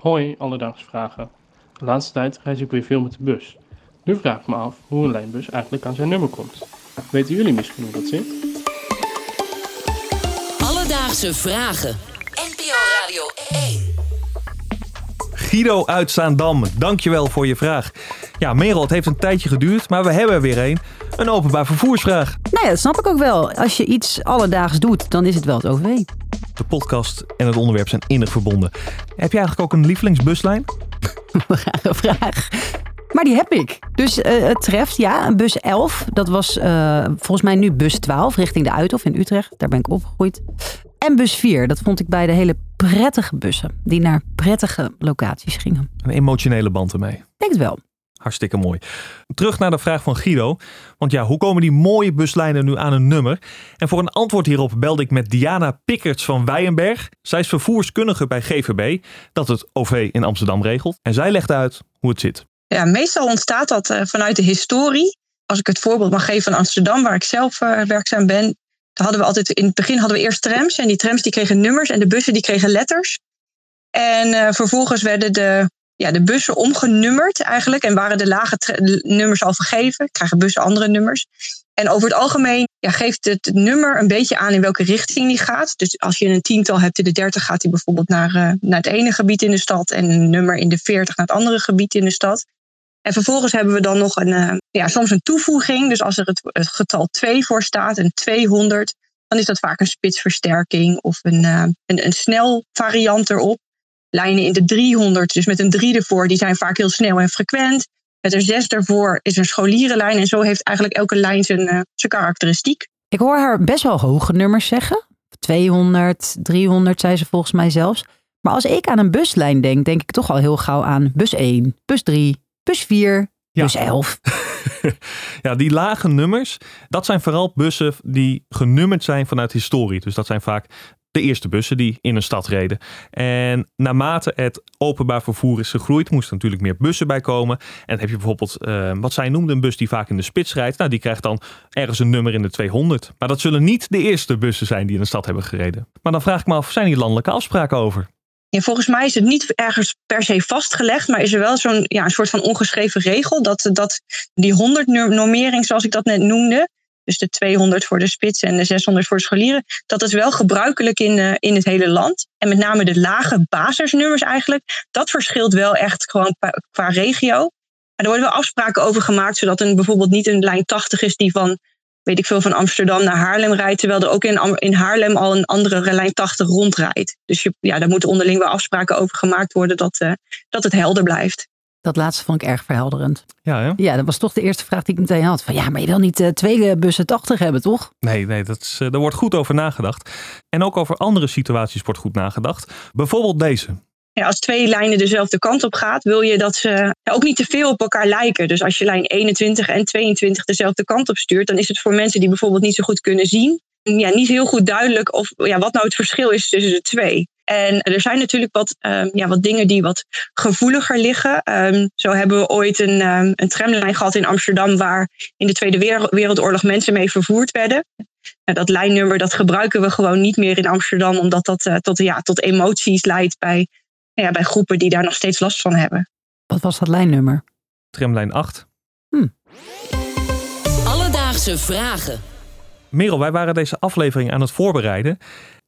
Hoi, alledaagse vragen. De laatste tijd reis ik weer veel met de bus. Nu vraag ik me af hoe een lijnbus eigenlijk aan zijn nummer komt. Weten jullie misschien hoe dat zit? Alledaagse vragen. NPO Radio 1. Guido uit Zaandam, dankjewel voor je vraag. Ja, Merel, het heeft een tijdje geduurd, maar we hebben er weer een. Een openbaar vervoersvraag. Nou ja, dat snap ik ook wel. Als je iets alledaags doet, dan is het wel het OV. De podcast en het onderwerp zijn innig verbonden. Heb je eigenlijk ook een lievelingsbuslijn? Rare vraag. Maar die heb ik. Dus eh, het treft, ja, bus 11. Dat was eh, volgens mij nu bus 12 richting de Uithof in Utrecht. Daar ben ik opgegroeid. En bus 4, dat vond ik bij de hele prettige bussen. Die naar prettige locaties gingen. Een emotionele band ermee. Denk het wel. Hartstikke mooi. Terug naar de vraag van Guido. Want ja, hoe komen die mooie buslijnen nu aan een nummer? En voor een antwoord hierop belde ik met Diana Pikkerts van Wijenberg. Zij is vervoerskundige bij GVB, dat het OV in Amsterdam regelt. En zij legt uit hoe het zit. Ja, meestal ontstaat dat eh, vanuit de historie. Als ik het voorbeeld mag geven van Amsterdam, waar ik zelf eh, werkzaam ben. Dan hadden we altijd, in het begin hadden we eerst trams. En die trams die kregen nummers en de bussen die kregen letters. En eh, vervolgens werden de, ja, de bussen omgenummerd eigenlijk. En waren de lage nummers al vergeven. Krijgen bussen andere nummers. En over het algemeen ja, geeft het nummer een beetje aan in welke richting die gaat. Dus als je een tiental hebt in de 30, gaat die bijvoorbeeld naar, eh, naar het ene gebied in de stad. En een nummer in de 40 naar het andere gebied in de stad. En vervolgens hebben we dan nog een, eh, ja, soms een toevoeging. Dus als er het, getal 2 voor staat, een 200, dan is dat vaak een spitsversterking of een, eh, een, een snel variant erop. Lijnen in de 300, dus met een 3 ervoor, die zijn vaak heel snel en frequent. Met een 6 ervoor is een scholierenlijn. En zo heeft eigenlijk elke lijn zijn, eh, zijn karakteristiek. Ik hoor haar best wel hoge nummers zeggen. 200, 300 zei ze volgens mij zelfs. Maar als ik aan een buslijn denk, denk ik toch al heel gauw aan bus 1, bus 3, bus 4, Ja. bus 11. Ja, die lage nummers, dat zijn vooral bussen die genummerd zijn vanuit historie. Dus dat zijn vaak de eerste bussen die in een stad reden. En naarmate het openbaar vervoer is gegroeid, moesten natuurlijk meer bussen bij komen. En dan heb je bijvoorbeeld, eh, wat zij noemde, een bus die vaak in de spits rijdt. Nou, die krijgt dan ergens een nummer in de 200. Maar dat zullen niet de eerste bussen zijn die in een stad hebben gereden. Maar dan vraag ik me af, zijn hier landelijke afspraken over? Ja, volgens mij is het niet ergens per se vastgelegd, maar is er wel zo'n ja, een soort van ongeschreven regel dat, dat die 100 normering, zoals ik dat net noemde, dus de 200 voor de spits en de 600 voor de scholieren, dat is wel gebruikelijk in, eh, in het hele land. En met name de lage basisnummers eigenlijk, dat verschilt wel echt gewoon qua regio. Maar er worden wel afspraken over gemaakt, zodat een, bijvoorbeeld niet een lijn 80 is die van, weet ik veel, van Amsterdam naar Haarlem rijdt, terwijl er ook in, in Haarlem al een andere lijn 80 rondrijdt. Dus je, ja, daar moeten onderling wel afspraken over gemaakt worden dat, eh, dat het helder blijft. Dat laatste vond ik erg verhelderend. Ja, hè? Ja, dat was toch de eerste vraag die ik meteen had. Van ja, maar je wil niet eh, twee bussen 80 hebben, toch? Nee, nee dat is, eh, daar wordt goed over nagedacht. En ook over andere situaties wordt goed nagedacht. Bijvoorbeeld deze. Ja, als twee lijnen dezelfde kant op gaat, wil je dat ze ja, ook niet te veel op elkaar lijken. Dus als je lijn 21 en 22 dezelfde kant op stuurt, dan is het voor mensen die bijvoorbeeld niet zo goed kunnen zien, ja, niet heel goed duidelijk of, ja, wat nou het verschil is tussen de twee. En er zijn natuurlijk wat, ehm, ja, wat dingen die wat gevoeliger liggen. Ehm, zo hebben we ooit een, ehm, een tramlijn gehad in Amsterdam waar in de Tweede Wereld- Wereldoorlog mensen mee vervoerd werden. Nou, dat lijnnummer dat gebruiken we gewoon niet meer in Amsterdam, omdat dat eh, tot, ja, tot emoties leidt bij, nou ja, bij groepen die daar nog steeds last van hebben. Wat was dat lijnnummer? Tramlijn 8. Alledaagse vragen. Merel, wij waren deze aflevering aan het voorbereiden.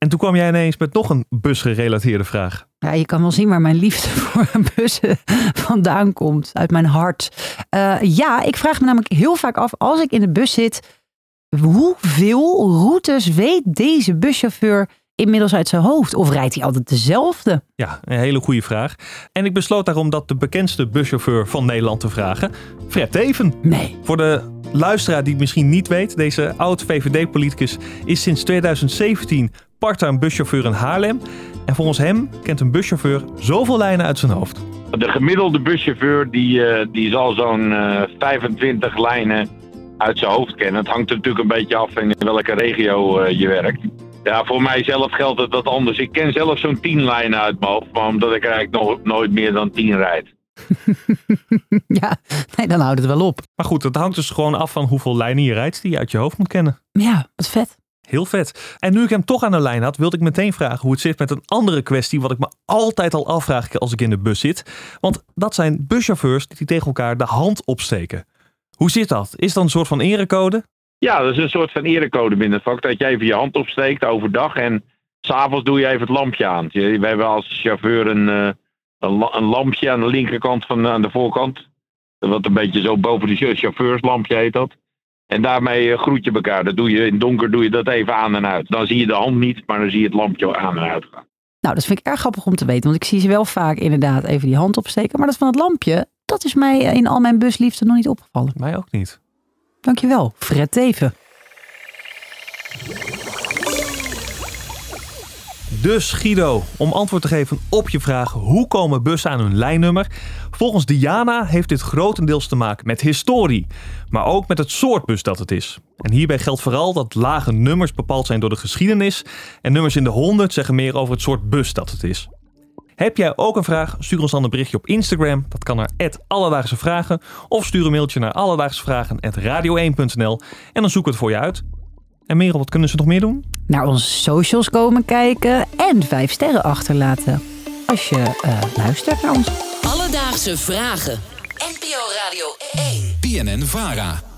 En toen kwam jij ineens met nog een busgerelateerde vraag. Ja, je kan wel zien waar mijn liefde voor bussen vandaan komt. Uit mijn hart. Eh, ja, ik vraag me namelijk heel vaak af als ik in de bus zit. Hoeveel routes weet deze buschauffeur inmiddels uit zijn hoofd? Of rijdt hij altijd dezelfde? Ja, een hele goede vraag. En ik besloot daarom dat de bekendste buschauffeur van Nederland te vragen. Fred Teven. Nee. Voor de luisteraar die het misschien niet weet, deze oud-VVD-politicus is sinds 2017 part-time buschauffeur in Haarlem. En volgens hem kent een buschauffeur zoveel lijnen uit zijn hoofd. De gemiddelde buschauffeur die, eh, die zal zo'n eh, 25 lijnen uit zijn hoofd kennen. Het hangt er natuurlijk een beetje af in welke regio eh, je werkt. Ja, voor mijzelf geldt het wat anders. Ik ken zelf zo'n 10 lijnen uit mijn hoofd, maar omdat ik eigenlijk nog, nooit meer dan 10 rijd. ja, nee, dan houdt het wel op. Maar goed, het hangt dus gewoon af van hoeveel lijnen je rijdt die je uit je hoofd moet kennen. Ja, wat vet. Heel vet. En nu ik hem toch aan de lijn had, wilde ik meteen vragen hoe het zit met een andere kwestie. Wat ik me altijd al afvraag als ik in de bus zit. Want dat zijn buschauffeurs die tegen elkaar de hand opsteken. Hoe zit dat? Is dat een soort van erecode? Ja, dat is een soort van erecode binnen het vak. Dat je even je hand opsteekt overdag en s'avonds doe je even het lampje aan. We hebben als chauffeur een, eh, een, la- een lampje aan de linkerkant van aan de voorkant. Wat een beetje zo boven de chau- chauffeurslampje heet dat. En daarmee eh, groet je elkaar. Dat doe je in het donker doe je dat even aan en uit. Dan zie je de hand niet, maar dan zie je het lampje aan en uit gaan. Nou, dat vind ik erg grappig om te weten. Want ik zie ze wel vaak inderdaad even die hand opsteken. Maar dat van het lampje, dat is mij in al mijn busliefde nog niet opgevallen. Mij ook niet. Dankjewel, Fred Teven. Dus Guido, om antwoord te geven op je vraag hoe komen bussen aan hun lijnnummer? Volgens Diana heeft dit grotendeels te maken met historie, maar ook met het soort bus dat het is. En hierbij geldt vooral dat lage nummers bepaald zijn door de geschiedenis en nummers in de 100 zeggen meer over het soort bus dat het is. Heb jij ook een vraag? Stuur ons dan een berichtje op Instagram. Dat kan naar Alledaagse Vragen. Of stuur een mailtje naar alledaagsevragen.radio1.nl en dan zoeken we het voor je uit. En Merel, wat kunnen ze nog meer doen? Naar onze socials komen kijken en vijf sterren achterlaten. Als je eh, luistert naar ons. Alledaagse vragen. NPO Radio 1. BNN Vara.